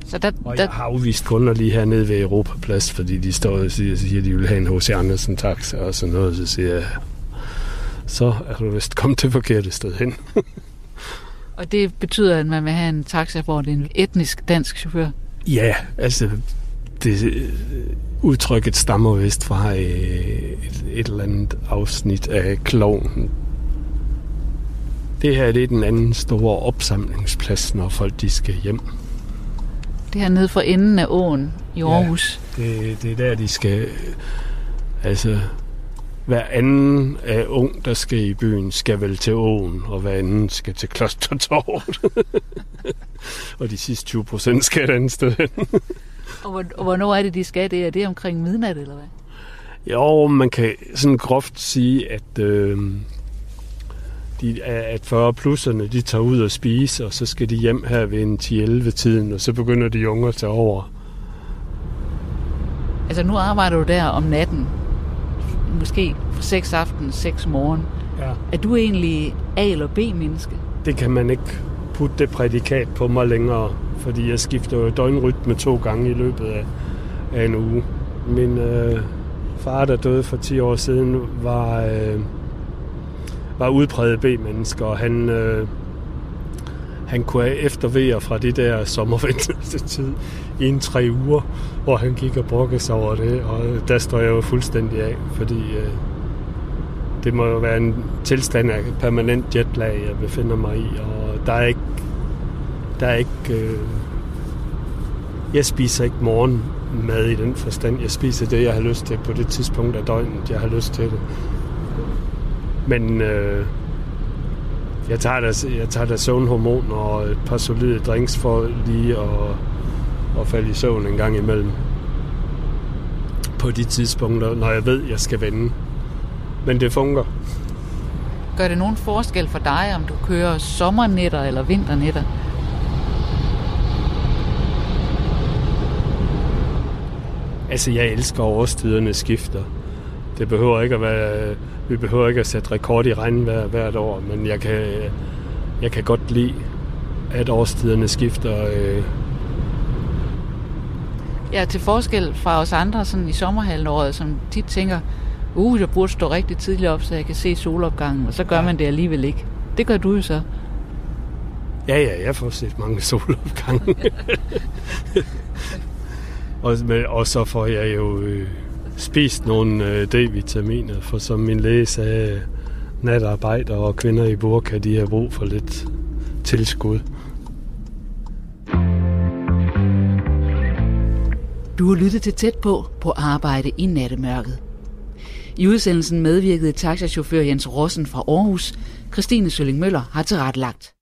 Så der, og jeg har afvist kunder lige hernede ved Europaplads, fordi de står og siger, siger, at de vil have en H.C. Andersen taxa og sådan noget. Så siger jeg, så er du vist kommet til forkerte sted hen. Og det betyder, at man vil have en taxa, hvor det er en etnisk dansk chauffør? Ja, altså det, udtrykket stammer vist fra et, et eller andet afsnit af Kloven. Det her det er den anden store opsamlingsplads, når folk de skal hjem. Det her nede for enden af åen i Aarhus. Ja, det, det er der, de skal... Altså, hver anden af ung, der skal i byen, skal vel til åen, og hver anden skal til Klostertorvet. og de sidste 20 procent skal et andet sted hen. Og, og hvornår er det, de skal det? Er det omkring midnat, eller hvad? Jo, man kan sådan groft sige, at, øh, de, at 40-plusserne, de tager ud og spise, og så skal de hjem her ved en 10-11-tiden, og så begynder de unge at tage over. Altså nu arbejder du der om natten, måske 6 aften, 6 morgen. Ja. Er du egentlig A- eller B-menneske? Det kan man ikke putte det prædikat på mig længere, fordi jeg skifter jo døgnrytme to gange i løbet af, af en uge. Min øh, far, der døde for 10 år siden, var, øh, var udpræget B-menneske, og han, øh, han kunne eftervære fra det der sommerventetid i en tre uger, hvor han gik og brokkede sig over det, og der står jeg jo fuldstændig af, fordi øh, det må jo være en tilstand af permanent jetlag, jeg befinder mig i, og der er ikke, der er ikke, øh, jeg spiser ikke morgenmad i den forstand. Jeg spiser det, jeg har lyst til på det tidspunkt af døgnet, jeg har lyst til det. Men øh, jeg tager da, jeg tager da søvnhormon og et par solide drinks for lige at, at falde i søvn en gang imellem. På de tidspunkter, når jeg ved, jeg skal vende. Men det fungerer. Gør det nogen forskel for dig, om du kører sommernetter eller vinternetter? Altså, jeg elsker årstiderne skifter. Det behøver ikke at være, vi behøver ikke at sætte rekord i regnvejr hvert år, men jeg kan, jeg kan godt lide, at årstiderne skifter. Øh. Ja, til forskel fra os andre sådan i sommerhalvåret, som tit tænker, uh, jeg burde stå rigtig tidligt op, så jeg kan se solopgangen, og så gør man det alligevel ikke. Det gør du jo så. Ja, ja, jeg får set mange solopgange. og, og så får jeg jo øh, spist nogle øh, D-vitaminer, for som min læge sagde, natarbejder og kvinder i burka, de har brug for lidt tilskud. Du har lyttet til tæt på på arbejde i nattemørket. I udsendelsen medvirkede taxachauffør Jens Rossen fra Aarhus. Christine Sølling Møller har tilrettelagt.